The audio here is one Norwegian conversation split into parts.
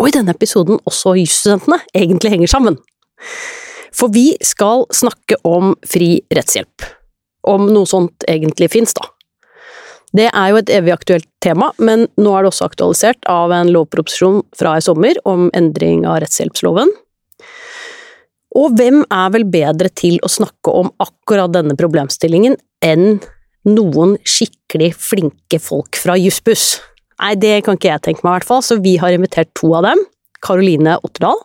og i denne episoden også jusstudentene, egentlig henger sammen. For vi skal snakke om fri rettshjelp. Om noe sånt egentlig fins, da. Det er jo et evig aktuelt tema, men nå er det også aktualisert av en lovproposisjon fra i sommer om endring av rettshjelpsloven. Og hvem er vel bedre til å snakke om akkurat denne problemstillingen enn noen skikkelig flinke folk fra Jussbuss? Nei, det kan ikke jeg tenke meg, i hvert fall, så vi har invitert to av dem. Karoline Otterdal,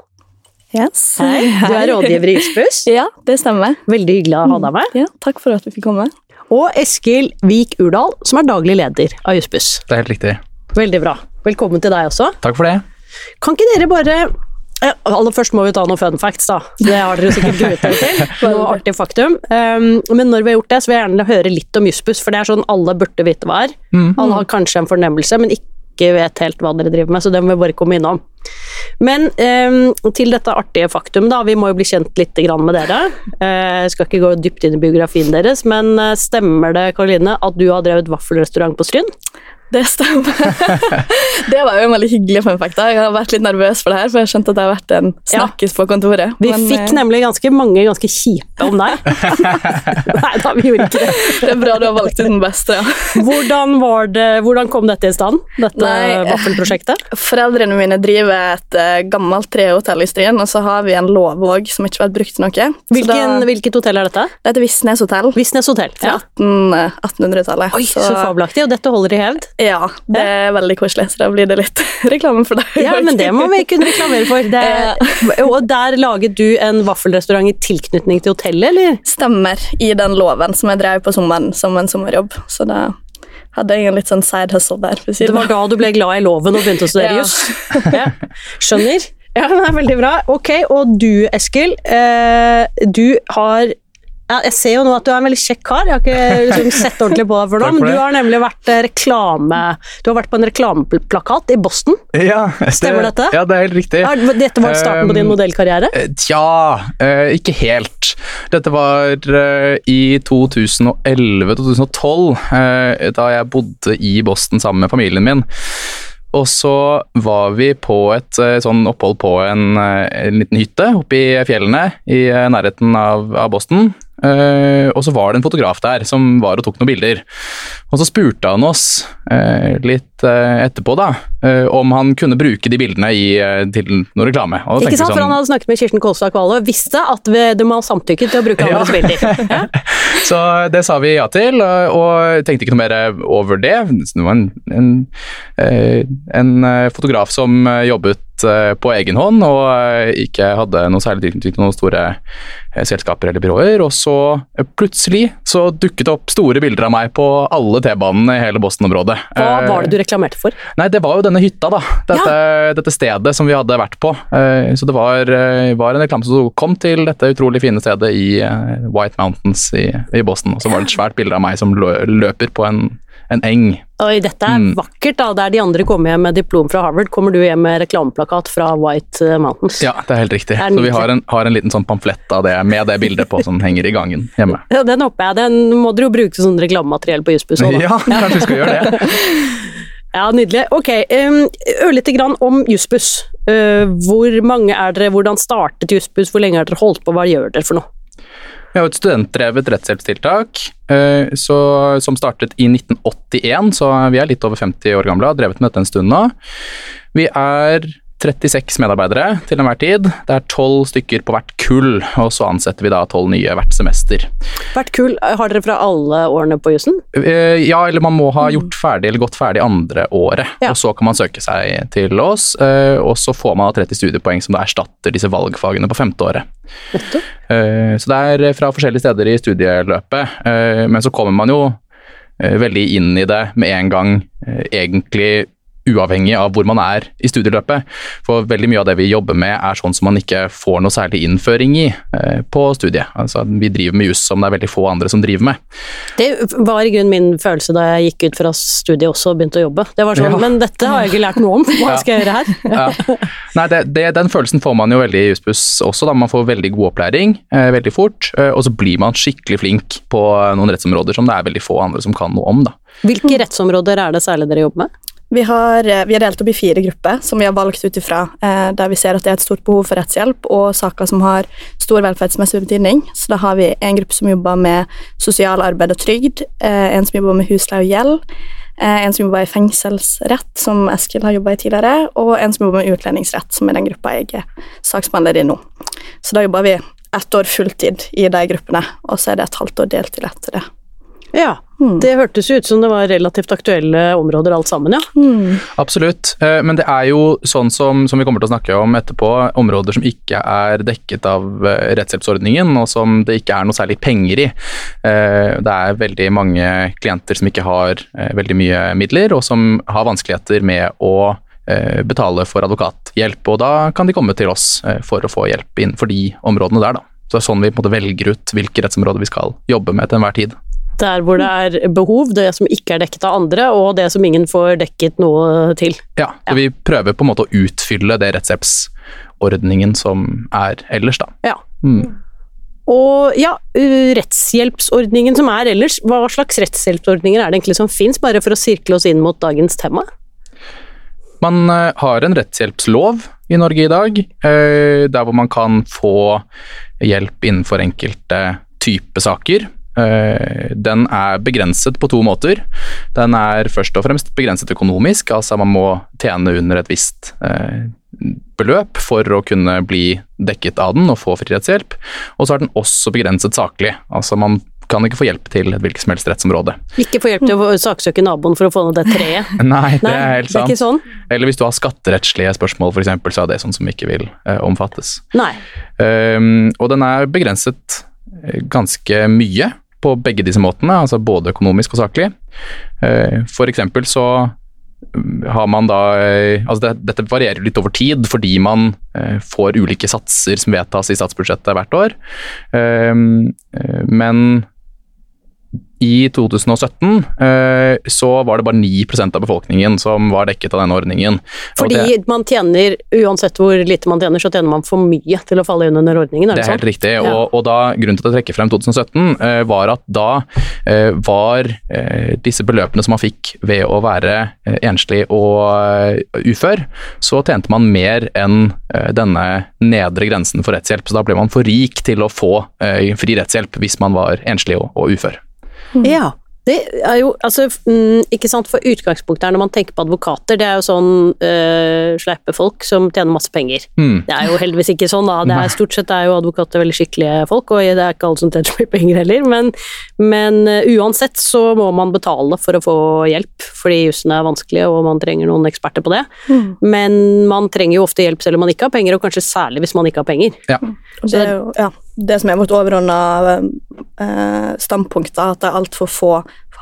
Yes. Hei, du er rådgiver i Jussbuss. Ja, det stemmer. Veldig hyggelig å ha deg med. Ja, takk for at vi fikk komme. Og Eskil Vik Urdal, som er daglig leder av Jussbuss. Det er helt riktig. Veldig bra. Velkommen til deg også. Takk for det. Kan ikke dere bare Aller først må vi ta noen fun facts, da. Det har dere sikkert gruet dere til. Noe artig faktum. Um, men når vi har gjort det, så vil jeg gjerne høre litt om Jussbuss, for det er sånn alle burde vite hva er. Alle har kanskje en fornemmelse, men ikke vet helt hva dere driver med, så det må vi bare komme innom. Men um, til dette artige faktum, da. Vi må jo bli kjent litt grann med dere. Uh, Jeg skal ikke gå dypt inn i biografien deres, men eh, stemmer det, Karoline, at du har drevet vaffelrestaurant på Stryn? Det stemmer. det var jo en veldig hyggelig fun fact. Jeg har vært litt nervøs for det her, for jeg skjønte at det har vært en snakkis på kontoret. Vi Men, fikk eh, nemlig ganske mange ganske kjipe om deg. Nei da, vi gjorde ikke det. Det er bra du har valgt ut den beste, ja. Hvordan, var det, hvordan kom dette i stand, dette eh, vaffelprosjektet? Foreldrene mine driver et eh, gammelt trehotell i Stryn, og så har vi en låvåg som ikke har vært brukt til noe. Hvilken, da, hvilket hotell er dette? det heter Visnes hotell Visnes hotell. fra Ja. 18, eh, 1800-tallet. Oi, så fabelaktig. Og dette holder i hevd. Ja, det er veldig koselig, så da blir det litt reklame for deg. Ja, men det må vi kunne reklamere for. Det, og der laget du en vaffelrestaurant i tilknytning til hotellet, eller? stemmer i den loven som jeg drev på sommeren som en sommerjobb. Så da hadde jeg en litt sånn side hustle der. Det var da du ble glad i loven og begynte å studere Ja. juss? Ja. Skjønner. Ja, det er veldig bra. Ok, og du, Eskil. Eh, du har ja, Jeg ser jo nå at du er en veldig kjekk kar. Jeg har ikke liksom, sett ordentlig på deg for nå, men du har nemlig vært eh, reklame... Du har vært på en reklameplakat i Boston. Ja, Stemmer dette? Ja, det er helt riktig. Er- Dette var starten på din Um, modellkarriere? Eh, Tja, eh, ikke helt. Dette var i 2011-2012, eh, da jeg bodde i Boston sammen med familien min. Og så var vi på et sånn opphold på en, en liten hytte oppe i fjellene i nærheten av, av Boston. Eh, og så var det en fotograf der som var og tok noen bilder. Og så spurte han oss uh, litt uh, etterpå da, om han kunne bruke de bildene i, til noe reklame. Ikke sant, sånn, for han hadde snakket med Kirsten Kolstad Kvale og visste at vi, de må ha samtykke til å bruke Ja. andres bilder. Ja. Så det sa vi ja til, og, tenkte ikke noe mer over det. Det var en, en, en fotograf som jobbet eh, på egen hånd og eh, ikke hadde noe særlig tilknytning til noen store eh, selskaper eller byråer. Og så plutselig så dukket det opp store bilder av meg på alle T-banene i hele Boston-området. Hva var det du reklamerte for? Nei, det var jo denne hytta, da. Dette, dette stedet som vi hadde vært på. Så det var, var en reklame som kom til dette utrolig fine stedet i White Mountains i, i Boston. Og så var det et svært bilde av meg som løper på en, en eng. Oi, dette er Mm. vakkert, da. Der de andre kommer hjem med diplom fra Harvard, kommer du hjem med reklameplakat fra White eh, Mountains. Ja, det er helt riktig. Er Så vi har en, har en liten sånn pamflett av det med det bildet på som henger i gangen hjemme. Ja, Den håper jeg. Den må dere jo bruke som sånn reklamemateriell på Jussbuss òg, da. Ja, kanskje vi skal gjøre det. Ja, nydelig. Ok, ørlite grann om Jussbuss. Uh, hvor mange er dere, hvordan startet Jussbuss, hvor lenge har dere holdt på, hva gjør dere for noe? Vi har jo et studentdrevet rettshjelpstiltak eh, så, som startet i 1981, så vi er litt over 50 år gamle og har drevet med dette en stund nå. Vi er 36 medarbeidere til enhver tid. Det er 12 stykker på hvert kull, og så ansetter vi da 12 nye hvert semester. Hvert kull har dere fra alle årene på jussen? Eh, Ja, eller man må ha gjort ferdig eller gått ferdig andre året, Ja. og så kan man søke seg til oss, eh, og så får man da 30 studiepoeng som da erstatter disse valgfagene på femte året. Nettopp. Eh, Så det er fra forskjellige steder i studieløpet, men så kommer man jo veldig inn i det med en gang, egentlig uavhengig av hvor man er i studieløpet. For veldig mye av det vi jobber med er sånn som man ikke får noe særlig innføring i eh, på studiet. Altså, vi driver med juss som det er veldig få andre som driver med. Det var i grunnen min følelse da jeg gikk ut fra studiet også og begynte å jobbe. Det var sånn, Ja. Men dette har jeg ikke lært noe om, hva Ja. skal jeg gjøre her? Ja. Nei, det, det, Den følelsen får man jo veldig i Jussbuss også. da Man får veldig god opplæring eh, veldig fort, eh, og så blir man skikkelig flink på noen rettsområder som det er veldig få andre som kan noe om. da. Hvilke rettsområder er det særlig dere jobber med? Vi, har, eh, vi er delt opp i fire grupper som vi har valgt ut ifra, eh, der vi ser at det er et stort behov for rettshjelp og saker som har stor velferdsmessig betydning. Så da har vi en gruppe som jobber med sosial arbeid og trygd, eh, en som jobber med husleie og gjeld, eh, en som jobber i fengselsrett, som Eskil har jobba i tidligere, og en som jobber med utlendingsrett, som er den gruppa jeg er saksbehandler i nå. Så da jobber vi ett år fulltid i de gruppene, og så er det et halvt år deltid etter det. Ja, mm. det hørtes ut som det var relativt aktuelle områder alt sammen, ja. Mm. Absolutt, eh, men det er jo sånn som, som vi kommer til å snakke om etterpå, områder som ikke er dekket av eh, rettshjelpsordningen, og som det ikke er noe særlig penger i. Eh, Det er veldig mange klienter som ikke har veldig mye midler, og som har vanskeligheter med å eh, betale for advokathjelp, og da kan de komme til oss for å få hjelp innenfor de områdene der, da. Så det er sånn vi på en måte velger ut hvilke rettsområder vi skal jobbe med til enhver tid. Der hvor det er behov, det som ikke er dekket av andre, og det som ingen får dekket noe til. Ja, så vi prøver på en måte å utfylle det rettshjelpsordningen som er ellers, da. Ja. Mm. Og ja, rettshjelpsordningen som er ellers, hva slags rettshjelpsordninger er det egentlig som fins, bare for å sirkle oss inn mot dagens tema? Man har en rettshjelpslov i Norge i dag, der hvor man kan få hjelp innenfor enkelte type saker. Eh, Den er begrenset på to måter. Den er først og fremst begrenset økonomisk, altså man må tjene under et visst eh, beløp for å kunne bli dekket av den og få frihetshjelp. Og så er den også begrenset saklig, altså man kan ikke få hjelp til et hvilket som helst rettsområde. Ikke få hjelp til å saksøke naboen for å få ned det treet. Nei, det er helt det er sant. ikke sånn. Eller hvis du har skatterettslige spørsmål, eksempel, så er det sånn som ikke vil eh, omfattes. Nei. Um, og den er begrenset ganske mye på begge disse måtene, altså både økonomisk og saklig. Eh, for eksempel så mm, har man da eh, altså det, Dette varierer litt over tid fordi man eh, får ulike satser som vedtas i statsbudsjettet hvert år. Men i 2017 eh, så var det bare 9% av befolkningen som var dekket av denne ordningen. Fordi man tjener, uansett hvor lite man tjener, så tjener man for mye til å falle inn under ordningen, er Det det, er helt riktig. Ja. Og, og da, grunnen til at jeg trekker frem 2017, eh, var at da eh, var disse beløpene som man fikk ved å være enslig og ufør, så tjente man mer enn denne nedre grensen for rettshjelp. Så da ble man for rik til å få fri rettshjelp hvis man var enslig og, og ufør. Ja. Det er jo, altså, mm, ikke sant, for utgangspunktet her når man tenker på advokater, det er jo sånn øh, sleipe folk som tjener masse penger. Mm. Det er jo heldigvis ikke sånn, da. Det er, stort sett er jo advokater veldig skikkelige folk, og det er ikke alle som tjener så mye penger heller, men, men øh, uansett så må man betale for å få hjelp, fordi jussen er vanskelig, og man trenger noen eksperter på det. Men man trenger jo ofte hjelp selv om man ikke har penger, og kanskje særlig hvis man ikke har penger. Ja. Så, det er jo ja, det som er vårt overordna eh, standpunkt, da, at det er altfor få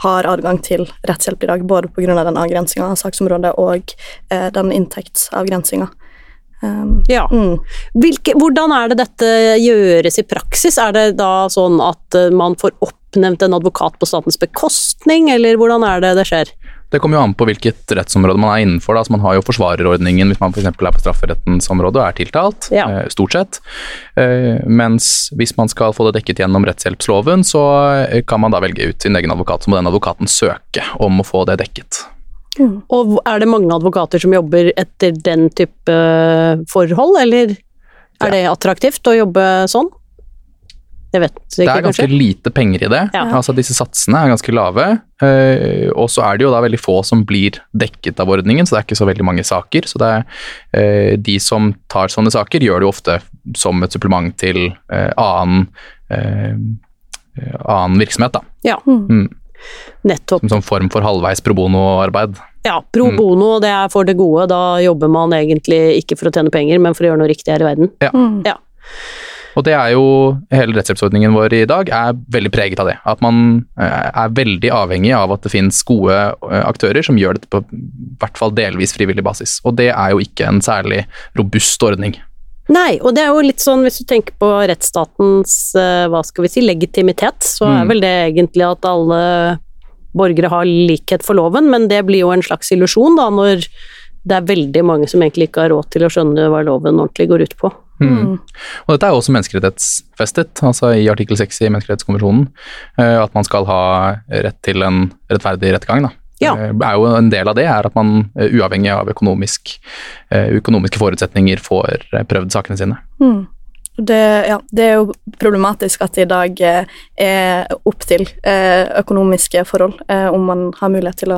har adgang til rettshjelp i dag, både pga. den avgrensinga av saksområdet og eh, den inntektsavgrensinga. Um, Ja. mm. Hvilke, hvordan er det dette gjøres i praksis? Er det da sånn at eh, man får oppnevnt en advokat på statens bekostning, eller hvordan er det det skjer? Det kommer jo an på hvilket rettsområde man er innenfor. Da. Så man har jo forsvarerordningen hvis man f.eks. er på strafferettens område og er tiltalt, Ja. eh, stort sett. Eh, mens hvis man skal få det dekket gjennom rettshjelpsloven, så eh, kan man da velge ut sin egen advokat, så må den advokaten søke om å få det dekket. Og er det mange advokater som jobber etter den type forhold, eller er det attraktivt å jobbe sånn? Jeg vet Det er ganske kanskje? lite penger i det. Ja. Altså Disse satsene er ganske lave. eh, og så er det jo da veldig få som blir dekket av ordningen, så det er ikke så veldig mange saker. Så det er eh, de som tar sånne saker, gjør det jo ofte som et supplement til eh, annen, eh, annen virksomhet. da. Ja, Mm. nettopp. Som, som form for halvveis pro bono-arbeid. Ja, pro Mm. bono, det er for det gode. Da jobber man egentlig ikke for å tjene penger, men for å gjøre noe riktig her i verden. Ja. Mm. Ja. Og det er jo hele rettshjelpsordningen vår i dag er veldig preget av det. At man eh, er veldig avhengig av at det finnes gode eh, aktører som gjør dette på hvert fall delvis frivillig basis. Og det er jo ikke en særlig robust ordning. Nei, og det er jo litt sånn hvis du tenker på rettsstatens eh, hva skal vi si, legitimitet, så er Mm. vel det egentlig at alle borgere har likhet for loven, men det blir jo en slags illusjon da, når det er veldig mange som egentlig ikke har råd til å skjønne hva loven ordentlig går ut på. Mm. Og dette er jo også menneskerettighetsfestet, altså i artikkel 6 i menneskerettskonvensjonen, eh, at man skal ha rett til en rettferdig rettergang. Da. Ja. Eh, er jo en del av det er at man eh, uavhengig av økonomisk, økonomiske forutsetninger får prøvd sakene sine. Mm. Det, ja, det er jo problematisk at det i dag er opp til økonomiske forhold om man har mulighet til å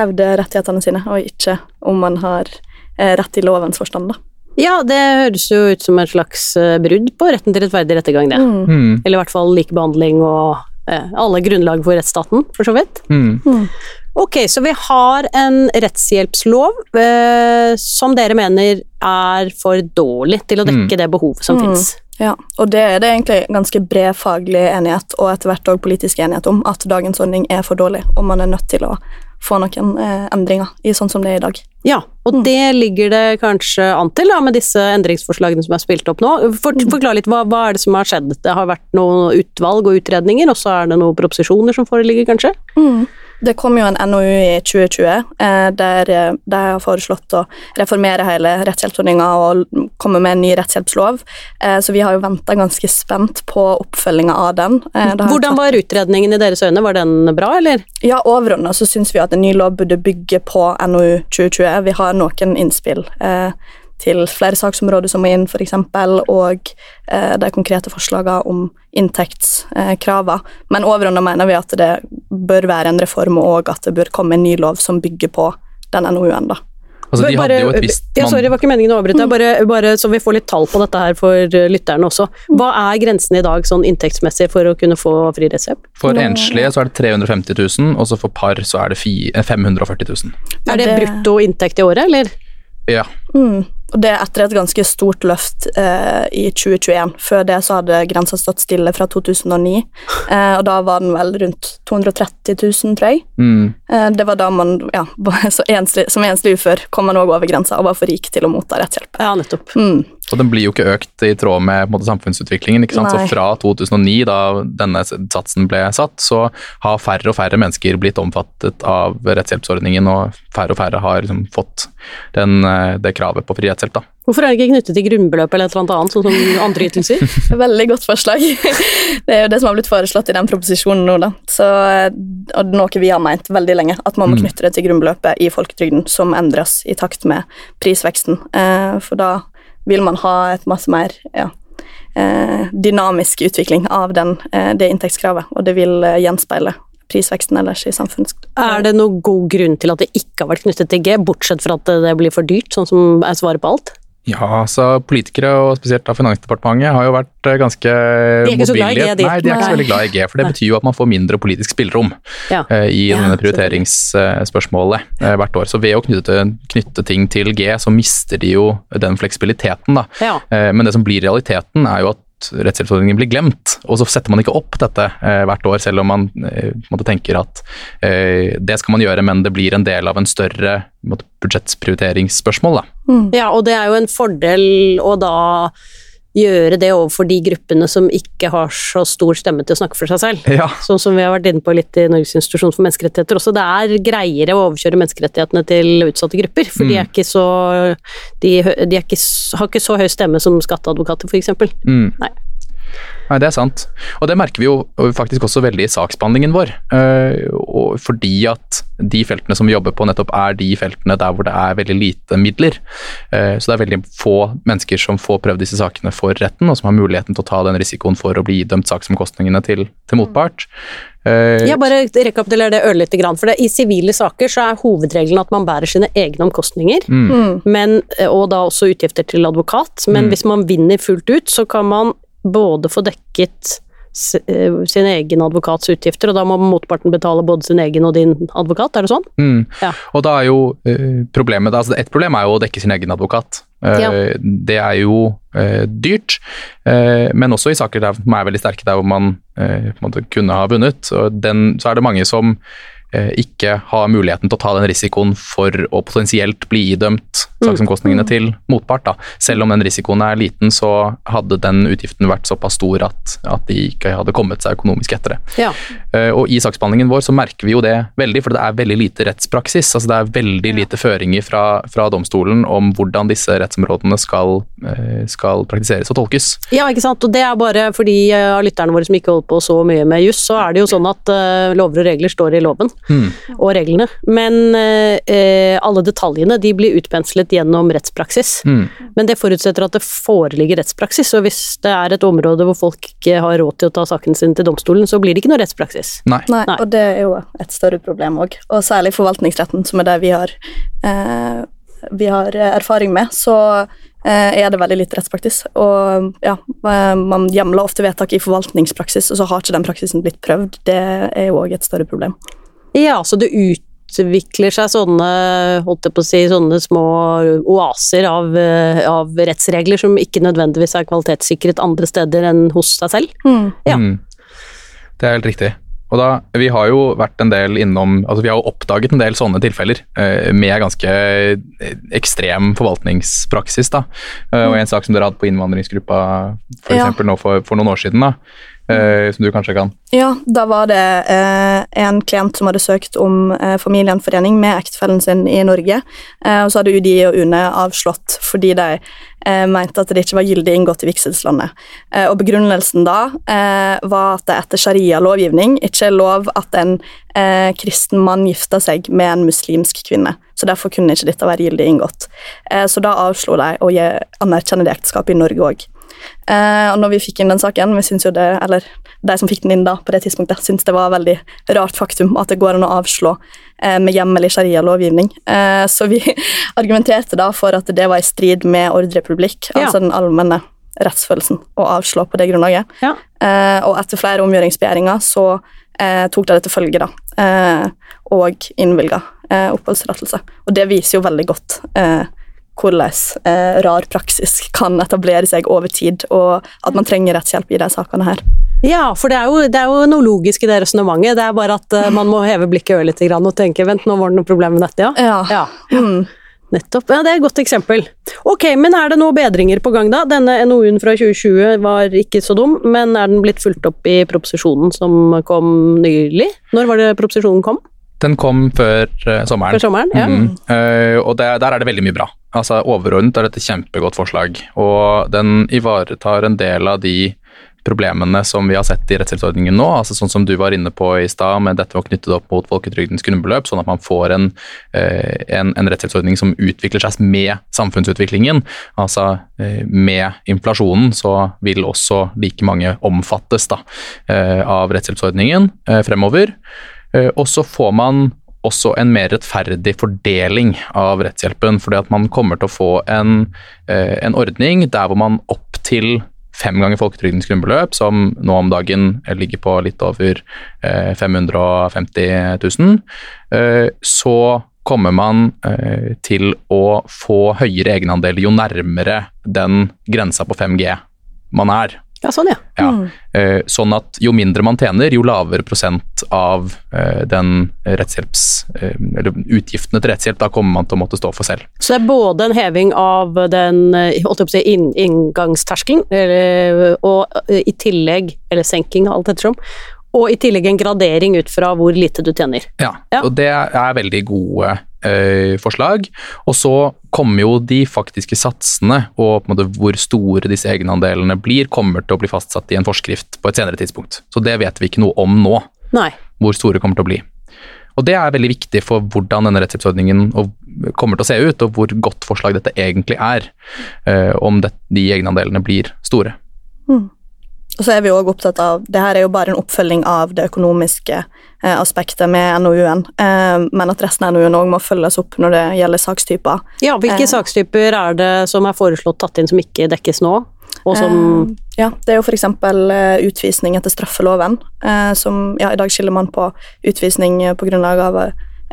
hevde rettighetene sine, og ikke om man har rett i lovens forstand. Da. Ja, det høres jo ut som et slags eh, brudd på retten til rettferdig rettergang, det. Mm. Mm. Eller i hvert fall likebehandling og eh, alle grunnlag for rettsstaten, for så vidt. Mm. Ok, så vi har en rettshjelpslov eh, som dere mener er for dårlig til å dekke det behovet som Mm. Ja, og det er det egentlig ganske bred faglig enighet, og etter hvert også politisk enighet om, at dagens ordning er for dårlig, og man er nødt til å få noen eh, endringer i sånn som det er i dag. Ja, og Mm. det ligger det kanskje an til da, med disse endringsforslagene som er spilt opp nå. For, Mm. forklar litt, hva, hva er det som har skjedd? Det har vært noen utvalg og utredninger, og så er det noen proposisjoner som foreligger, kanskje? Det kom jo en NOU i 2020 eh, der eh, de har foreslått å reformere hele rettshjelpsordninga og komme med en ny rettshjelpslov, eh, så vi har jo venta ganske spent på oppfølginga av den. Hvordan var utredningen i deres øyne? Var den bra, eller? Ja, overordna så syns vi at en ny lov burde bygge på NOU 2020. Vi har noen innspill eh, til flere saksområder som må inn, f.eks., og eh, de konkrete forslagene om inntektskravene. Men overordna mener vi at det bør være en reform, og at det bør komme en ny lov som bygger på den NOU-en. da. Altså, de Bare- hadde jo et ja, sorry, det var ikke meningen å avbryte, Mm. bare, bare så vi får litt tall på dette her for eh, lytterne også. Mm. Hva er grensen i dag sånn inntektsmessig for å kunne få fri resept? For enslige så er det 350 000, og så for par så er det eh, 540 000. Er det, det- brutto inntekt i året, eller? Ja. Mm. Og det er etter et ganske stort løft eh, i 2021. Før det så hadde grensa stått stille fra 2009, eh, og da var den vel rundt 230 000, tror jeg. Mm. Eh, det var da man, ja, så enslig, som enslig ufør kom man òg over grensa og var for rik til å motta rettshjelp. Ja, nettopp. Mm. Og den blir jo ikke økt i tråd med på en måte, samfunnsutviklingen. ikke sant? Nei. Så fra 2009, da denne satsen ble satt, så har færre og færre mennesker blitt omfattet av rettshjelpsordningen, og færre og færre har liksom, fått den, eh, det kravet på fri rettshjelp. da. Hvorfor er det ikke knyttet til grunnbeløp eller et eller annet, sånn som andre ytelser? Veldig godt forslag. det er jo det som har blitt foreslått i den proposisjonen nå, da. Så, eh, og noe vi har ment veldig lenge, at man må Mm. knytte det til grunnbeløpet i folketrygden, som endres i takt med prisveksten. Eh, for da vil man ha et masse mer ja, eh, dynamisk utvikling av den, eh, det inntektskravet, og det vil gjenspeile prisveksten ellers i samfunns... Er det noen god grunn til at det ikke har vært knyttet til G, bortsett fra at det blir for dyrt, sånn som er svaret på alt? Ja, altså Politikere, og spesielt da Finansdepartementet, har jo vært eh, ganske er G, de. Nei, de er ikke så veldig glad i G, for det betyr jo at man får mindre politisk spillerom Ja. eh, i Ja, denne prioriteringsspørsmålet eh, hvert år. Så ved å knytte, knytte ting til G, så mister de jo den fleksibiliteten, da. Ja. Eh, Men det som blir realiteten, er jo at rettshjelpsordningen blir glemt, og så setter man ikke opp dette eh, hvert år, selv om man eh, på tenker at eh, det skal man gjøre, men det blir en del av en større på budsjettprioriteringsspørsmål. Mm. ja, og det er jo en fordel å da gjøre det overfor de gruppene som ikke har så stor stemme til å snakke for seg selv. Ja. Sånn som vi har vært inne på litt i Norges institusjon for menneskerettigheter også. Det er greiere å overkjøre menneskerettighetene til utsatte grupper, for de er ikke så De, de ikke, har ikke så høy stemme som skatteadvokater, f.eks. Mm. Nei. Nei, det er sant. Og det merker vi jo faktisk også veldig i saksbehandlingen vår. eh, og fordi at de feltene som vi jobber på, nettopp er de feltene der hvor det er veldig lite midler. Eh, så det er veldig få mennesker som får prøvd disse sakene for retten, og som har muligheten til å ta den risikoen for å bli idømt saksomkostningene til, til motpart. Eh, Jeg bare rekapitulerer det ørlite grann, for det, i sivile saker så er hovedregelen at man bærer sine egne omkostninger, Mm. men, og da også utgifter til advokat, men Mm. hvis man vinner fullt ut, så kan man både få dekket eh, sin egen advokats utgifter, og da må motparten betale både sin egen og din advokat, er det sånn? Mm. Ja. Og da er jo eh, problemet altså Et problem er jo å dekke sin egen advokat. Eh, Ja. Det er jo dyrt, men også i saker der, man er veldig sterke, der hvor man kunne ha vunnet. Den, så er det mange som ikke har muligheten til å ta den risikoen for å potensielt bli idømt saksomkostningene til motpart. Da. Selv om den risikoen er liten, så hadde den utgiften vært såpass stor at, at de ikke hadde kommet seg økonomisk etter det. Ja. Eh, Og i saksbehandlingen vår så merker vi jo det veldig, for det er veldig lite rettspraksis. altså Det er veldig lite føringer fra, fra domstolen om hvordan disse rettsområdene skal, eh, skal praktiseres og tolkes. Ja, ikke sant. Og det er bare for de eh, av lytterne våre som ikke holder på så mye med juss, så er det jo sånn at eh, lover og regler står i loven, Hmm. og reglene. Men eh, eh, alle detaljene de blir utpenslet gjennom rettspraksis. Mm. Men det forutsetter at det foreligger rettspraksis, og hvis det er et område hvor folk ikke har råd til å ta saken sin til domstolen, så blir det ikke noe rettspraksis. Nei. Nei, Nei. og det er jo et større problem òg. Og særlig forvaltningsretten, som er det vi har, eh, vi har erfaring med, så eh, er det veldig lite rettspraksis. Og ja, eh, man hjemler ofte vedtak i forvaltningspraksis, og så har ikke den praksisen blitt prøvd. Det er jo òg et større problem. Ja, så det utvikler seg sånne, holdt jeg på å si, sånne små oaser av, av rettsregler som ikke nødvendigvis er kvalitetssikret andre steder enn hos seg selv. Ja. Mm. Det er helt riktig. Og da, Vi har jo vært en del innom, altså vi har jo oppdaget en del sånne tilfeller eh, med ganske eh, ekstrem forvaltningspraksis. da. Eh, og En sak som dere hadde på innvandringsgruppa for Ja. nå for, for noen år siden, da, som du kanskje kan Ja, da var det eh, en klient som hadde søkt om eh, familiegjenforening med ektefellen sin i Norge, eh, og så hadde UDI og UNE avslått fordi de eh, mente at det ikke var gyldig inngått i vigselslandet. Eh, og begrunnelsen da eh, var at det etter sharia-lovgivning ikke er lov at en eh, kristen mann gifter seg med en muslimsk kvinne, så derfor kunne ikke dette være gyldig inngått. Eh, så da avslo de å anerkjenne det ekteskapet i Norge òg. Eh, og når vi fikk inn den saken, vi synes jo det, eller de som fikk den inn da på det tidspunktet, syntes det var veldig rart faktum at det går an å avslå eh, med hjemmel i sharia-lovgivning. Eh, så vi argumenterte da for at det var i strid med ordrepublikk, Ja. altså den allmenne rettsfølelsen, å avslå på det grunnlaget. Ja. Eh, og etter flere omgjøringsbegjæringer så eh, tok de det til følge, da, eh, og innvilga eh, oppholdstillatelse. Og det viser jo veldig godt eh, hvordan eh, rar praksis kan etablere seg over tid, og at man trenger rettshjelp i de sakene her. Ja, for det er jo, det er jo noe logisk i det resonnementet. Det er bare at eh, man må heve blikket ørlite grann og tenke vent, nå var det noe problem med dette, ja. Ja. ja. Mm. Nettopp. Ja, det er et godt eksempel. Ok, men er det noen bedringer på gang, da? Denne NOU-en fra 2020 var ikke så dum, men er den blitt fulgt opp i proposisjonen som kom nylig? Når var det proposisjonen kom? Den kom før uh, sommeren. Før sommeren? Ja. Mm. Eh, og det, der er det veldig mye bra. Altså Overordnet er dette et kjempegodt forslag, og den ivaretar en del av de problemene som vi har sett i rettshjelpsordningen nå, altså sånn som du var inne på i stad, med dette å knytte det opp mot folketrygdens grunnbeløp, sånn at man får en, eh, en, en rettshjelpsordning som utvikler seg med samfunnsutviklingen. Altså eh, med inflasjonen så vil også like mange omfattes da, eh, av rettshjelpsordningen fremover. Og så får man også en mer rettferdig fordeling av rettshjelpen, fordi at man kommer til å få en, eh, en ordning der hvor man opp til fem ganger folketrygdens grunnbeløp, som nå om dagen ligger på litt over eh, 550 000, eh, så kommer man eh, til å få høyere egenandel jo nærmere den grensa på 5G man er. Ja, sånn ja. Ja. Mm. sånn at jo mindre man tjener, jo lavere prosent av eh, den rettshjelps... Eh, eller utgiftene til rettshjelp da kommer man til å måtte stå for selv. Så det er både en heving av den eh, si, inn, inngangsterskelen, og eh, i tillegg, eller senking, alt ettersom, og i tillegg en gradering ut fra hvor lite du tjener. Ja, Ja. og det er veldig gode eh, forslag. Og så kommer jo de faktiske satsene og hvor store disse egenandelene blir, kommer til å bli fastsatt i en forskrift på et senere tidspunkt. Så det vet vi ikke noe om nå, Nei. hvor store kommer til å bli. Og det er veldig viktig for hvordan denne rettshjelpsordningen kommer til å se ut, og hvor godt forslag dette egentlig er, om de egenandelene blir store. Og så er vi òg opptatt av det her er jo bare en oppfølging av det økonomiske eh, aspektet med NOU-en, eh, men at resten av NOU-en òg må følges opp når det gjelder sakstyper. Ja, hvilke Eh. sakstyper er det som er foreslått tatt inn som ikke dekkes nå? Og som Eh, Ja, det er jo f.eks. utvisning etter straffeloven, eh, som ja, i dag skiller man på utvisning på grunnlag av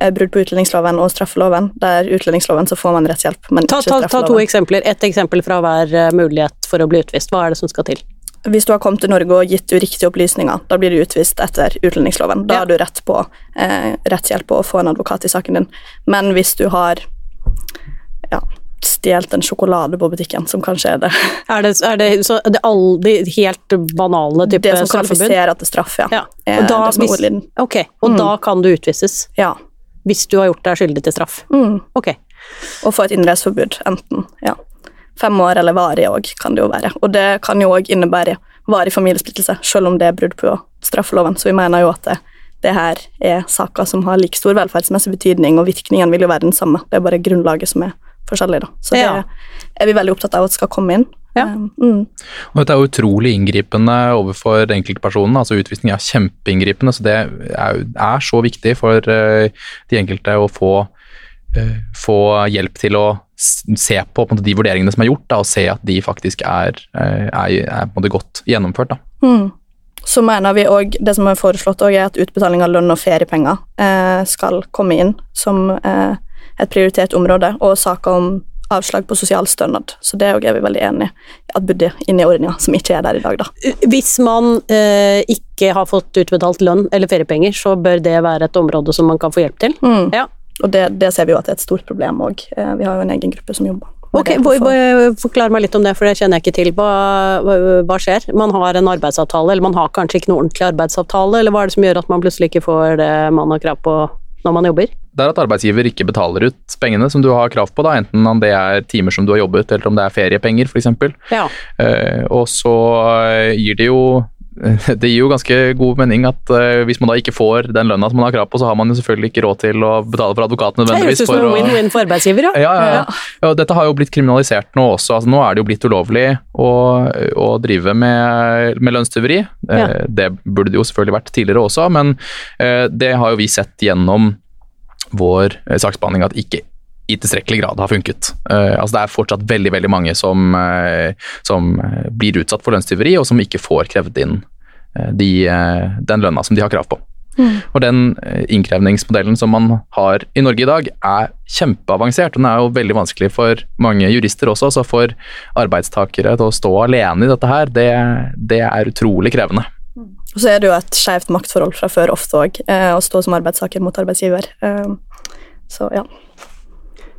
eh, brudd på utlendingsloven og straffeloven. Der utlendingsloven så får man rettshjelp, men Ta, ikke ta, ta to eksempler. Ett eksempel fra hver eh, mulighet for å bli utvist. Hva er det som skal til? Hvis du har kommet til Norge og gitt uriktige opplysninger, da blir du utvist etter utlendingsloven. Da Ja. har du rett på eh, rettshjelp og å få en advokat i saken din. Men hvis du har ja, stjålet en sjokolade på butikken, som kanskje er det, Er det, er det, så det all, de helt banale type det som kvalifiserer til straff, ja. Ja. er Og da, det hvis, okay. ok, og Mm. da kan du utvises Ja. hvis du har gjort deg skyldig til straff. Mm. Ok. Og få et innreiseforbud, enten ja, fem år eller varig òg, kan det jo være. Og det kan jo òg innebære varig familiesplittelse, selv om det er brudd på straffeloven. Så vi mener jo at det, det her er saker som har like stor velferdsmessig betydning, og virkningen vil jo være den samme. Det er bare grunnlaget som er forskjellig, da. Så det Ja. er vi veldig opptatt av at skal komme inn. Ja. Um, Mm. Og dette er utrolig inngripende overfor enkeltpersonen. altså Utvisning er kjempeinngripende, så det er, er så viktig for uh, de enkelte å få, uh, få hjelp til å se på, på en måte, de vurderingene som er gjort, da, og se at de faktisk er, eh, er, er på en måte godt gjennomført. Da. Mm. Så mener vi òg Det som er foreslått, er at utbetaling av lønn og feriepenger eh, skal komme inn som eh, et prioritert område, og saker om avslag på sosialstønad. Så det òg er vi veldig enig i at burde inn i ordninga, som ikke er der i dag, da. Hvis man eh, ikke har fått utbetalt lønn eller feriepenger, så bør det være et område som man kan få hjelp til. Mm. Ja. Og det, det ser vi jo at det er et stort problem òg. Eh, vi har jo en egen gruppe som jobber Ok, hvor- Forklar meg litt om det, for det kjenner jeg ikke til. Hva, hva, skjer? Man har en arbeidsavtale, eller man har kanskje ikke noe ordentlig arbeidsavtale, eller hva er det som gjør at man plutselig ikke får det man har krav på når man jobber? Det er at arbeidsgiver ikke betaler ut pengene som du har krav på, da, enten om det er timer som du har jobbet, eller om det er feriepenger f.eks. Ja. Eh, og så eh, gir det jo det gir jo ganske god mening at uh, hvis man da ikke får den lønna som man har krav på, så har man jo selvfølgelig ikke råd til å betale for advokat Det høres nødvendigvis. ut som win-win for arbeidsgiver, ja. ja, ja, ja. dette har jo blitt kriminalisert nå også. Altså, nå er det jo blitt ulovlig å, å drive med, med lønnstyveri. Eh, Ja. Det burde det jo selvfølgelig vært tidligere også, men eh, det har jo vi sett gjennom vår eh, saksbehandling at ikke i tilstrekkelig grad har funket. Uh, altså det er fortsatt veldig veldig mange som, uh, som eh, blir utsatt for lønnstyveri, og som ikke får krevd inn de, den lønna som de har krav på. Mm. Og den innkrevningsmodellen som man har i Norge i dag, er kjempeavansert. Den er jo veldig vanskelig for mange jurister også, så for arbeidstakere til å stå alene i dette her, det, det er utrolig krevende. Og så er det jo et skjevt maktforhold fra før ofte òg, eh, å stå som arbeidstaker mot arbeidsgiver. Eh, så ja.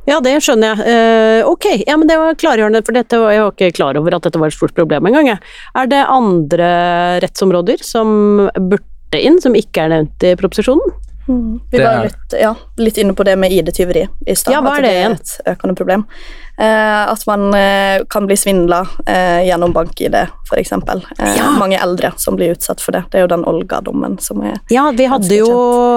Ja, det skjønner jeg. Eh, ok, ja, men det var klargjørende, for dette jeg var ikke klar over at dette var et stort problem engang. Er det andre rettsområder som burde inn, som ikke er nevnt i proposisjonen? Vi var litt, ja, litt inne på det med ID-tyveri i stad. Ja, hva er det, det igjen? er et økende problem. Eh, at man eh, kan bli svindla eh, gjennom bank-ID, f.eks. Eh, Ja. Mange eldre som blir utsatt for det. Det er jo den Olga-dommen som er Ja, vi hadde jo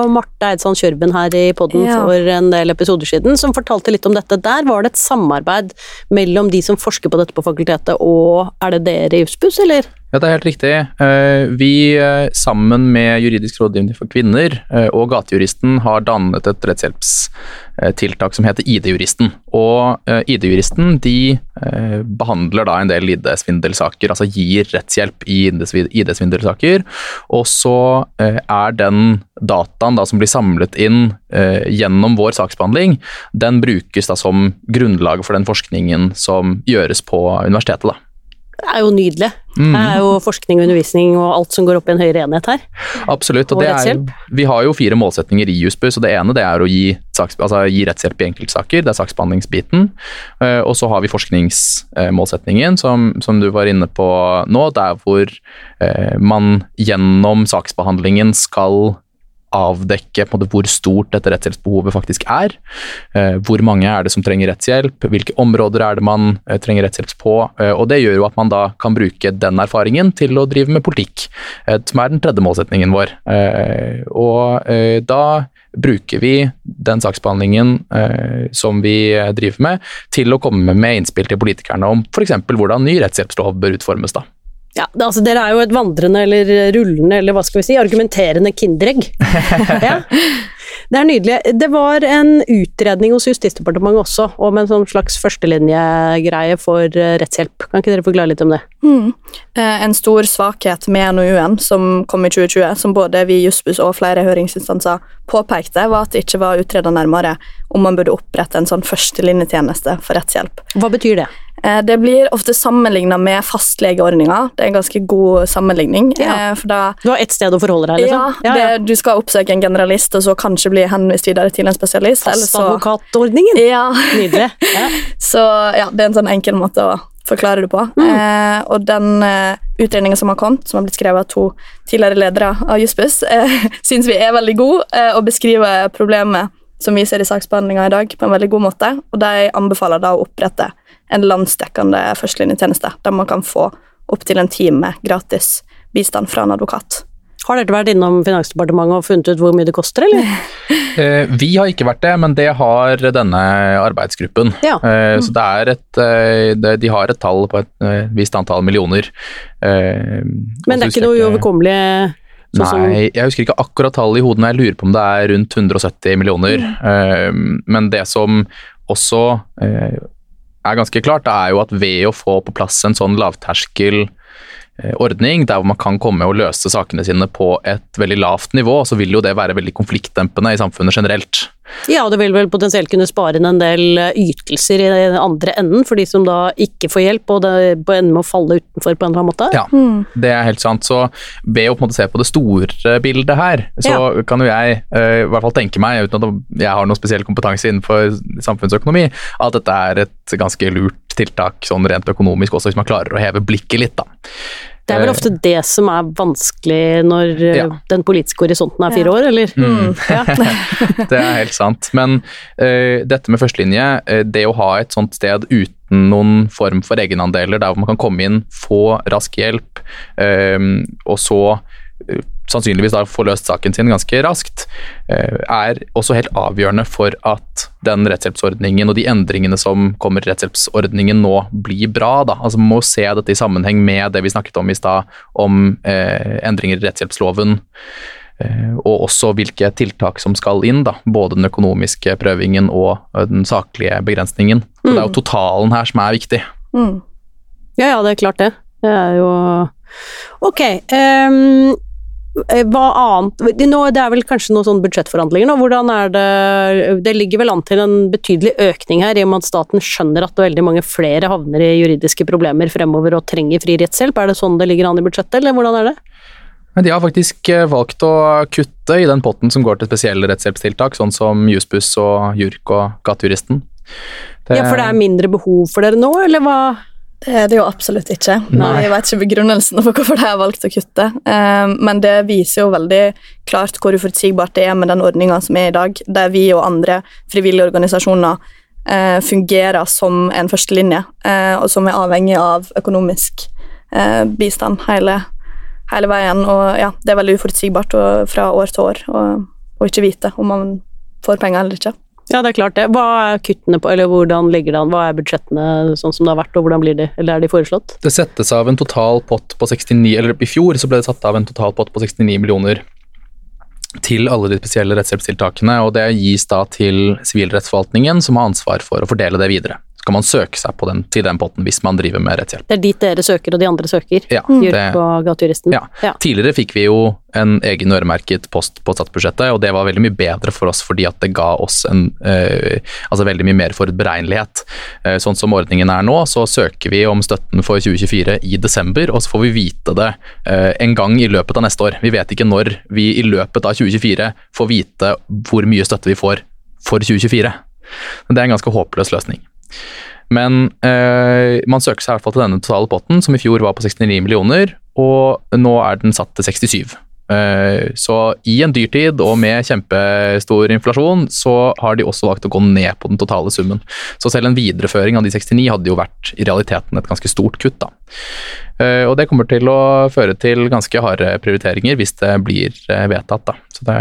Marte Eidsson Kjørben her i podden Ja. for en del episoder siden, som fortalte litt om dette. Der var det et samarbeid mellom de som forsker på dette på fakultetet, og er det dere i Jussbuss, eller? Ja, det er helt riktig. Eh, Vi sammen med Juridisk rådgivning for kvinner og Gatejuristen har dannet et rettshjelpstiltak som heter ID-juristen. Og eh, ID-juristen de eh, behandler da en del ID-svindelsaker, altså gir rettshjelp i ID-svindelsaker. Og så eh, er den dataen da som blir samlet inn eh, gjennom vår saksbehandling, den brukes da som grunnlag for den forskningen som gjøres på universitetet. da. Er jo nydelig. Mm. Det er jo forskning og undervisning og alt som går opp i en høyere enhet her. Absolutt. og Og det er, vi har jo fire målsetninger i Jusbu. så Det ene det er å gi, altså, gi rettshjelp i enkeltsaker. Det er saksbehandlingsbiten. Eh, og så har vi forskningsmålsetningen, som, som du var inne på nå. Der hvor eh, man gjennom saksbehandlingen skal avdekke på en måte, hvor stort dette rettshjelpsbehovet faktisk er. Eh, hvor mange er det som trenger rettshjelp, hvilke områder er det man eh, trenger rettshjelp på. Eh, og Det gjør jo at man da kan bruke den erfaringen til å drive med politikk, som er den tredje målsetningen vår. Og da bruker vi den saksbehandlingen eh, som vi driver med, til å komme med innspill til politikerne om f.eks. hvordan ny rettshjelpslov bør utformes. da. Ja, det, altså Dere er jo et vandrende eller rullende, eller hva skal vi si, argumenterende kinderegg. ja. Det er nydelig. Det var en utredning hos Justisdepartementet også, om en sånn slags førstelinjegreie for eh, rettshjelp. Kan ikke dere forklare litt om det? Mm. Eh, En stor svakhet med NOU-en som kom i 2020, som både vi i Jussbuss og flere høringsinstanser påpekte, var at det ikke var utreda nærmere om man burde opprette en sånn førstelinjetjeneste for rettshjelp. Hva betyr det? Eh, Det blir ofte sammenligna med fastlegeordninga. Det er en ganske god sammenligning. Ja. eh, da Du har ett sted å forholde deg, liksom? ja, det, du skal oppsøke en generalist, og så kanskje bli henvist videre til en spesialist. Fastadvokatordningen? Ja, Nydelig. Ja. så ja, det er en sånn enkel måte å forklare det på. Eh, og den eh, utredninga som har kommet, som har blitt skrevet av to tidligere ledere av Jussbuss, eh, syns vi er veldig god eh, og beskriver problemet som vi ser i saksbehandlinga i dag, på en veldig god måte. Og de anbefaler da å opprette en landsdekkende førstelinjetjeneste, der man kan få opptil en time gratis bistand fra en advokat. Har dere vært innom Finansdepartementet og funnet ut hvor mye det koster, eller? Eh, Vi har ikke vært det, men det har denne arbeidsgruppen. Ja. Eh, Så det er et, eh, det- de har et tall på et eh, visst antall millioner. Eh, Men det er ikke noe uoverkommelig sånn Nei, jeg husker ikke akkurat tallet i hodet, jeg lurer på om det er rundt 170 millioner. Eh, Men det som også eh, er ganske klart, det er jo at ved å få på plass en sånn lavterskel ordning der hvor man kan komme og løse sakene sine på et veldig lavt nivå, så vil jo det være veldig konfliktdempende i samfunnet generelt. Ja, det vil vel potensielt kunne spare inn en del eh, ytelser i den andre enden, for de som da ikke får hjelp, og det ender med å falle utenfor på en eller annen måte. Ja, det er helt sant. Så ved å på en måte se på det store bildet her, så kan jo jeg eh, i hvert fall tenke meg, uten at jeg har noen spesiell kompetanse innenfor samfunnsøkonomi, at dette er et ganske lurt tiltak sånn rent økonomisk, også hvis man klarer å heve blikket litt, da. Det er vel ofte det som er vanskelig når eh, Ja. den politiske horisonten er fire år, eller? Mm. Ja. Det er helt sant. Men uh, dette med førstelinje, uh, det å ha et sånt sted uten noen form for egenandeler, der hvor man kan komme inn, få rask hjelp, uh, og så eh, sannsynligvis da få løst saken sin ganske raskt, eh, er også helt avgjørende for at den rettshjelpsordningen og de endringene som kommer i rettshjelpsordningen nå blir bra. Da. Altså Man må se dette i sammenheng med det vi snakket om i stad, om eh, endringer i rettshjelpsloven. Eh, og også hvilke tiltak som skal inn, da. både den økonomiske prøvingen og eh, den saklige begrensningen. Så Det er jo totalen her som er viktig. Mm. ja, ja, det er klart det. Det er jo Ok. eh, hva annet nå, Det er vel kanskje noen sånne budsjettforhandlinger nå. Hvordan er det Det ligger vel an til en betydelig økning her, i og med at staten skjønner at veldig mange flere havner i juridiske problemer fremover og trenger fri rettshjelp. Er det sånn det ligger an i budsjettet, eller hvordan er det? Men de har faktisk eh, valgt å kutte i den potten som går til spesielle rettshjelpstiltak, sånn som Jussbuss og JURK og Gatejuristen. Det- Ja, for det er mindre behov for dere nå, eller hva? Det er det jo absolutt ikke. Nei. Jeg vet ikke begrunnelsen for hvorfor de har valgt å kutte, eh, men det viser jo veldig klart hvor uforutsigbart det er med den ordninga som er i dag, der vi og andre frivillige organisasjoner eh, fungerer som en førstelinje, eh, og som er avhengig av økonomisk eh, bistand hele, hele veien. Og ja, det er veldig uforutsigbart fra år til år å ikke vite om man får penger eller ikke. Ja, det er klart det. Hva er kuttene på, eller hvordan ligger det an? Hva er budsjettene sånn som det har vært, og hvordan blir de, eller er de foreslått? Det settes av en total pott på 69 eller I fjor så ble det satt av en total pott på 69 millioner til alle de spesielle rettshjelpstiltakene, og det gis da til sivilrettsforvaltningen, som har ansvar for å fordele det videre. Kan man søke seg på den, til den potten hvis man driver med rettshjelp. Det er dit dere søker, og de andre søker. Ja, det, og Gatejuristen. ja. Tidligere fikk vi jo en egen øremerket post på statsbudsjettet, og det var veldig mye bedre for oss fordi at det ga oss en, eh, altså veldig mye mer forutberegnelighet. Eh, sånn som ordningen er nå, så søker vi om støtten for 2024 i desember, og så får vi vite det eh, en gang i løpet av neste år. Vi vet ikke når vi i løpet av 2024 får vite hvor mye støtte vi får for 2024. Men Det er en ganske håpløs løsning. Men eh, man søker seg i hvert fall til denne totale potten, som i fjor var på 69 millioner, og nå er den satt til 67. Eh, så i en dyrtid og med kjempestor inflasjon, så har de også valgt å gå ned på den totale summen. Så selv en videreføring av de 69 hadde jo vært i realiteten et ganske stort kutt, da. Eh, og det kommer til å føre til ganske harde prioriteringer hvis det blir eh, vedtatt, da. Så det,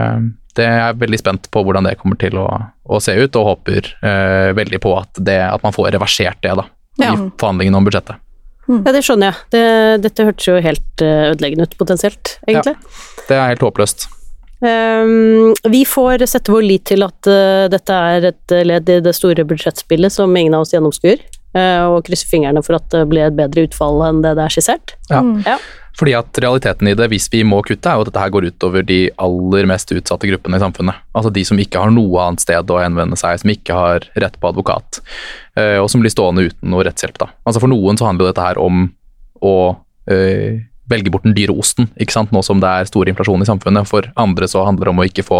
det er jeg veldig spent på hvordan det kommer til å, å se ut, og håper eh, veldig på at, det, at man får reversert det da, Ja. i forhandlingene om budsjettet. Ja, det skjønner jeg. Det, dette hørtes jo helt eh, ødeleggende ut, potensielt, egentlig. Ja, Det er helt håpløst. Um, vi får sette vår lit til at uh, dette er et ledd i det store budsjettspillet som ingen av oss gjennomskuer, og krysser fingrene for at det blir et bedre utfall enn det det er skissert. Ja. Mm. Ja. Fordi at realiteten i det, hvis vi må kutte, er jo at dette her går utover de aller mest utsatte gruppene i samfunnet. Altså de som ikke har noe annet sted å henvende seg, som ikke har rett på advokat, eh, og som blir stående uten noe rettshjelp. da. Altså For noen så handler jo dette her om å eh, velge bort den dyre osten, ikke sant, nå som det er stor inflasjon i samfunnet. For andre så handler det om å ikke få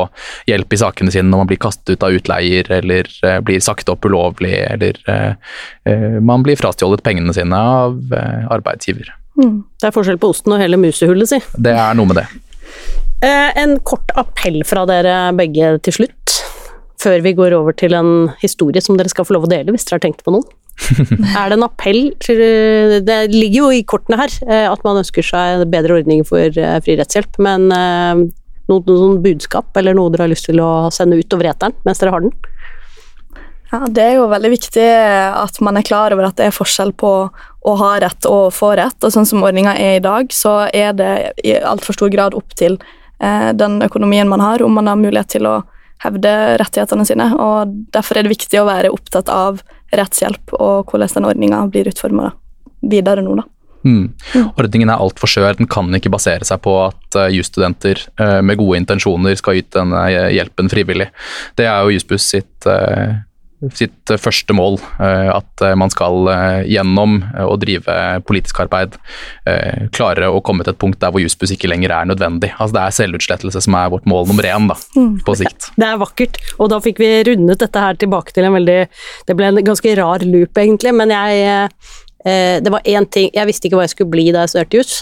hjelp i sakene sine når man blir kastet ut av utleier, eller eh, blir sagt opp ulovlig, eller eh, eh, man blir frastjålet pengene sine av eh, arbeidsgiver. Mm. Det er forskjell på osten og hele musehullet, si. Det er noe med det. Eh, en kort appell fra dere begge til slutt, før vi går over til en historie som dere skal få lov å dele, hvis dere har tenkt på noen. er det en appell Det ligger jo i kortene her eh, at man ønsker seg bedre ordninger for eh, fri rettshjelp, men noen, noen budskap eller noe dere har lyst til å sende ut over eteren mens dere har den? Ja, Det er jo veldig viktig at man er klar over at det er forskjell på å ha rett og få rett. og Sånn som ordninga er i dag, så er det i altfor stor grad opp til eh, den økonomien man har, om man har mulighet til å hevde rettighetene sine. og Derfor er det viktig å være opptatt av rettshjelp og hvordan den ordninga blir utforma videre nå. da. Mm. Ordningen er altfor skjør. Den kan ikke basere seg på at uh, jusstudenter uh, med gode intensjoner skal yte denne hjelpen frivillig. Det er jo Jussbuss sitt, uh, sitt første mål. at man skal gjennom å drive politisk arbeid klare å komme til et punkt der hvor jusbuss ikke lenger er nødvendig. Altså Det er selvutslettelse som er vårt mål nummer én da, på sikt. Det er vakkert, og da fikk vi rundet dette her tilbake til en veldig Det ble en ganske rar loop, egentlig, men jeg eh, Det var én ting Jeg visste ikke hva jeg skulle bli da jeg studerte jus.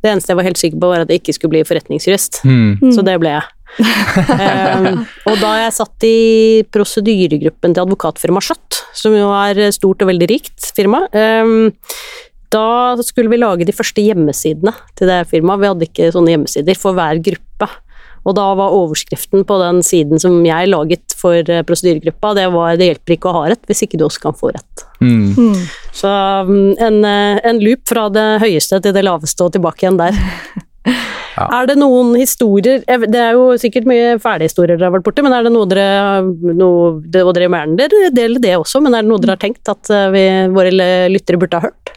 Det eneste jeg var helt sikker på, var at jeg ikke skulle bli forretningsjurist. Mm. Så det ble jeg. Um, og da jeg satt i prosedyregruppen til advokatfirmaet Skjøtt, som jo er stort og veldig rikt firma, um, da skulle vi lage de første hjemmesidene til det firmaet. Vi hadde ikke sånne hjemmesider for hver gruppe. Og da var overskriften på den siden som jeg laget for eh, prosedyregruppa, det var 'det hjelper ikke å ha rett hvis ikke du også kan få rett'. Mm. Mm. Så um, en, eh, en loop fra det høyeste til det laveste og tilbake igjen der. Ja. Er det noen historier Det er jo sikkert mye ferdighistorier dere har vært borti, men er det noe dere noe, det, Og dere mener dere deler det også, men er det noe dere har tenkt at eh, vi, våre lyttere burde ha hørt?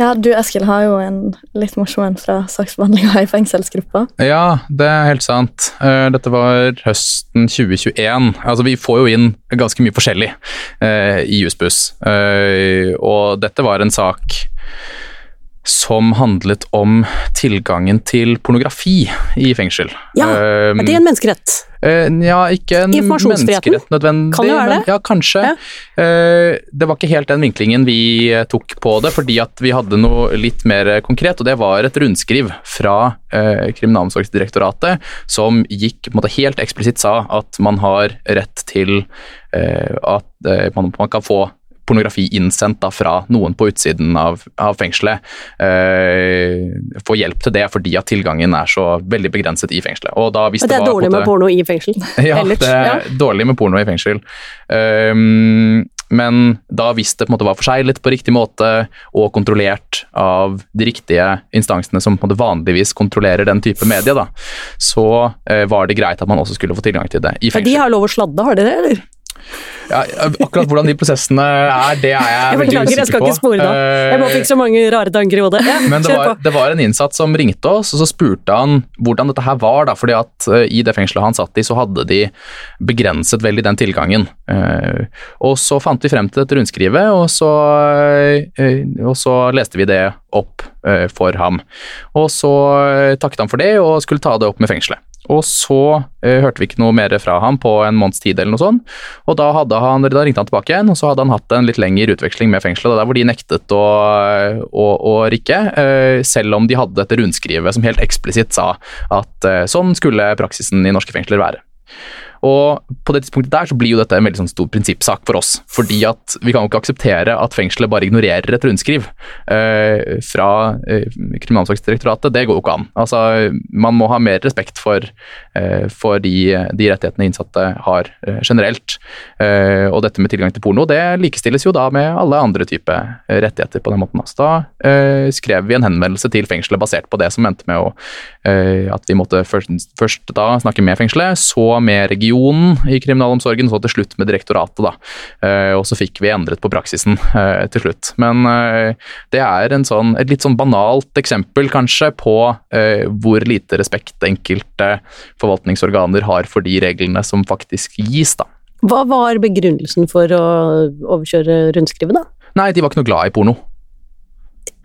Ja, Du Eskil har jo en litt morsom en fra saksbehandlinga i fengselsgruppa. Ja, det er helt sant. Eh, Dette var høsten 2021. Altså, vi får jo inn ganske mye forskjellig eh, i Jussbuss. Eh, og dette var en sak som handlet om tilgangen til pornografi i fengsel. Ja, Eh, Er det en menneskerett? Eh, ja, ikke en menneskerett nødvendig. Kan det være men- det? Ja, kanskje. Ja. Eh, det var ikke helt den vinklingen vi eh, tok på det, fordi at vi hadde noe litt mer konkret, og det var et rundskriv fra eh, Kriminalomsorgsdirektoratet som gikk på en måte helt eksplisitt sa at man har rett til at man, man kan få pornografi innsendt da fra noen på utsiden av, av fengselet. Eh, få hjelp til det fordi at tilgangen er så veldig begrenset i fengselet. Og da Og det er var dårlig måte, med porno i fengsel. ja, det er ja. dårlig med porno i fengsel. Um, men da hvis det på en måte var forseglet på riktig måte og kontrollert av de riktige instansene som på en måte vanligvis kontrollerer den type medie, da, så eh, var det greit at man også skulle få tilgang til det i Ja, de har lov å sladde, har de det, eller? Ja, akkurat hvordan de prosessene er, det er jeg, Jeg veldig på. jeg skal ikke spore det. Jeg bare fikk så mange rare tanker i hodet. Ja, Men det var, det var en innsatt som ringte oss, og så spurte han hvordan dette her var. da, fordi at eh, I det fengselet han satt i, så hadde de begrenset veldig den tilgangen. Eh, og Så fant vi frem til dette rundskrivet, og så, eh, og så leste vi det opp for ham. Og så takket han for det, og skulle ta det opp med fengselet. Og så eh, hørte vi ikke noe mer fra ham på en måneds tid, eller noe sånt. Og da, han, da ringte han tilbake igjen, og så hadde han hatt en litt lengre utveksling med fengselet, der hvor de nektet å, å, å rikke, eh, selv om de hadde dette rundskrivet som helt eksplisitt sa at eh, sånn skulle praksisen i norske fengsler være. Og på det tidspunktet der så blir jo dette en veldig sånn stor prinsippsak for oss. Fordi at vi kan jo ikke akseptere at fengselet bare ignorerer et rundskriv eh, fra eh, Kriminalomsorgsdirektoratet. Det går jo ikke an. Altså, man må ha mer respekt for, eh, for de, de, rettighetene innsatte har eh, generelt. Eh, og dette med tilgang til porno, det likestilles jo da med alle andre typer rettigheter på den måten. Så da eh, skrev vi en henvendelse til fengselet basert på det som endte med å, at vi måtte først, først da snakke med fengselet, så med regionen i kriminalomsorgen, så til slutt med direktoratet. da. Uh, og så fikk vi endret på praksisen uh, til slutt. Men uh, det er sånn, et litt sånn banalt eksempel kanskje på hvor lite respekt enkelte forvaltningsorganer har for de reglene som faktisk gis. da. Hva var begrunnelsen for å overkjøre rundskrivet, da? Nei, de var ikke noe glad i porno.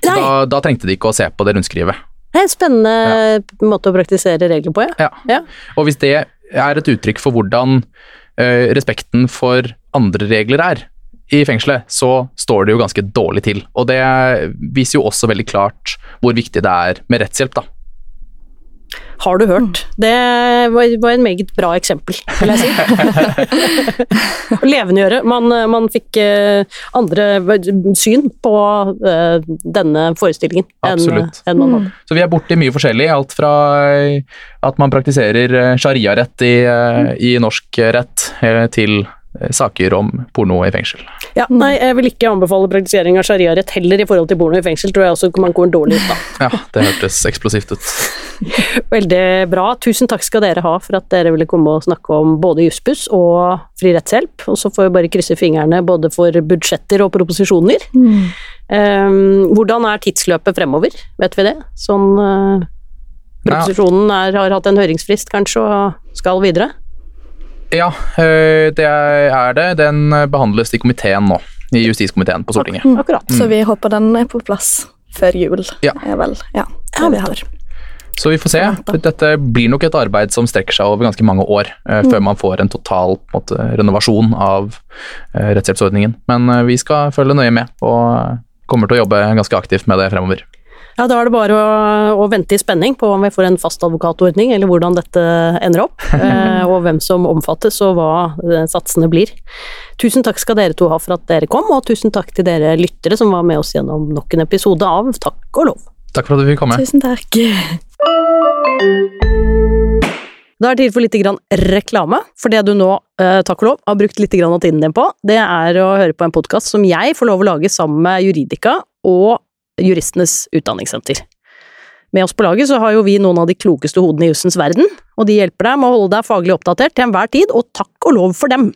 Da, da, trengte de ikke å se på det rundskrivet. Det er en spennende ja. måte å praktisere regler på, ja. ja. ja. Og hvis det er et uttrykk for hvordan uh, respekten for andre regler er i fengselet, så står det jo ganske dårlig til. Og det viser jo også veldig klart hvor viktig det er med rettshjelp, da. Har du hørt? Det var en meget bra eksempel, vil jeg si. Levendegjøre. Man, man fikk eh, andre syn på eh, denne forestillingen enn, enn man hadde. Så vi er borti mye forskjellig. Alt fra eh, at man praktiserer shariarett i, i norsk rett, til Eh, saker om porno i fengsel. Ja, nei, jeg vil ikke anbefale praktisering av shariarett heller i forhold til porno i fengsel, tror jeg også man går dårlig ut da. ja, det hørtes eksplosivt ut. Veldig bra. Tusen takk skal dere ha for at dere ville komme og snakke om både Jussbuss og fri rettshjelp. Og så får vi bare krysse fingrene både for budsjetter og proposisjoner. Mm. Um, hvordan er tidsløpet fremover, vet vi det? Sånn uh, Proposisjonen er, har hatt en høringsfrist kanskje og skal videre? Ja, eh, det er det. Den behandles i komiteen nå. I justiskomiteen på Stortinget. Mm, akkurat. Så vi håper den er på plass før jul. Ja. er vel ja, det vi har. Så vi får se. Dette blir nok et arbeid som strekker seg over ganske mange år uh, mm. før man får en total en måte, renovasjon av uh, rettshjelpsordningen. Men uh, vi skal følge nøye med og kommer til å jobbe ganske aktivt med det fremover. Ja, Da er det bare å, å, vente i spenning på om vi får en fast advokatordning, eller hvordan dette ender opp. eh, og hvem som omfattes, og hva eh, satsene blir. Tusen takk skal dere to ha for at dere kom, og tusen takk til dere lyttere som var med oss gjennom nok en episode av Takk og lov. Takk for at du fikk komme. Tusen takk. Da er det tid for litt reklame. For det du nå, eh, takk og lov, har brukt litt av tiden din på, det er å høre på en podkast som jeg får lov å lage sammen med Juridika og Juristenes Utdanningssenter. Med oss på laget så har jo vi noen av de klokeste hodene i jussens verden, og de hjelper deg med å holde deg faglig oppdatert til enhver tid, og takk og lov for dem!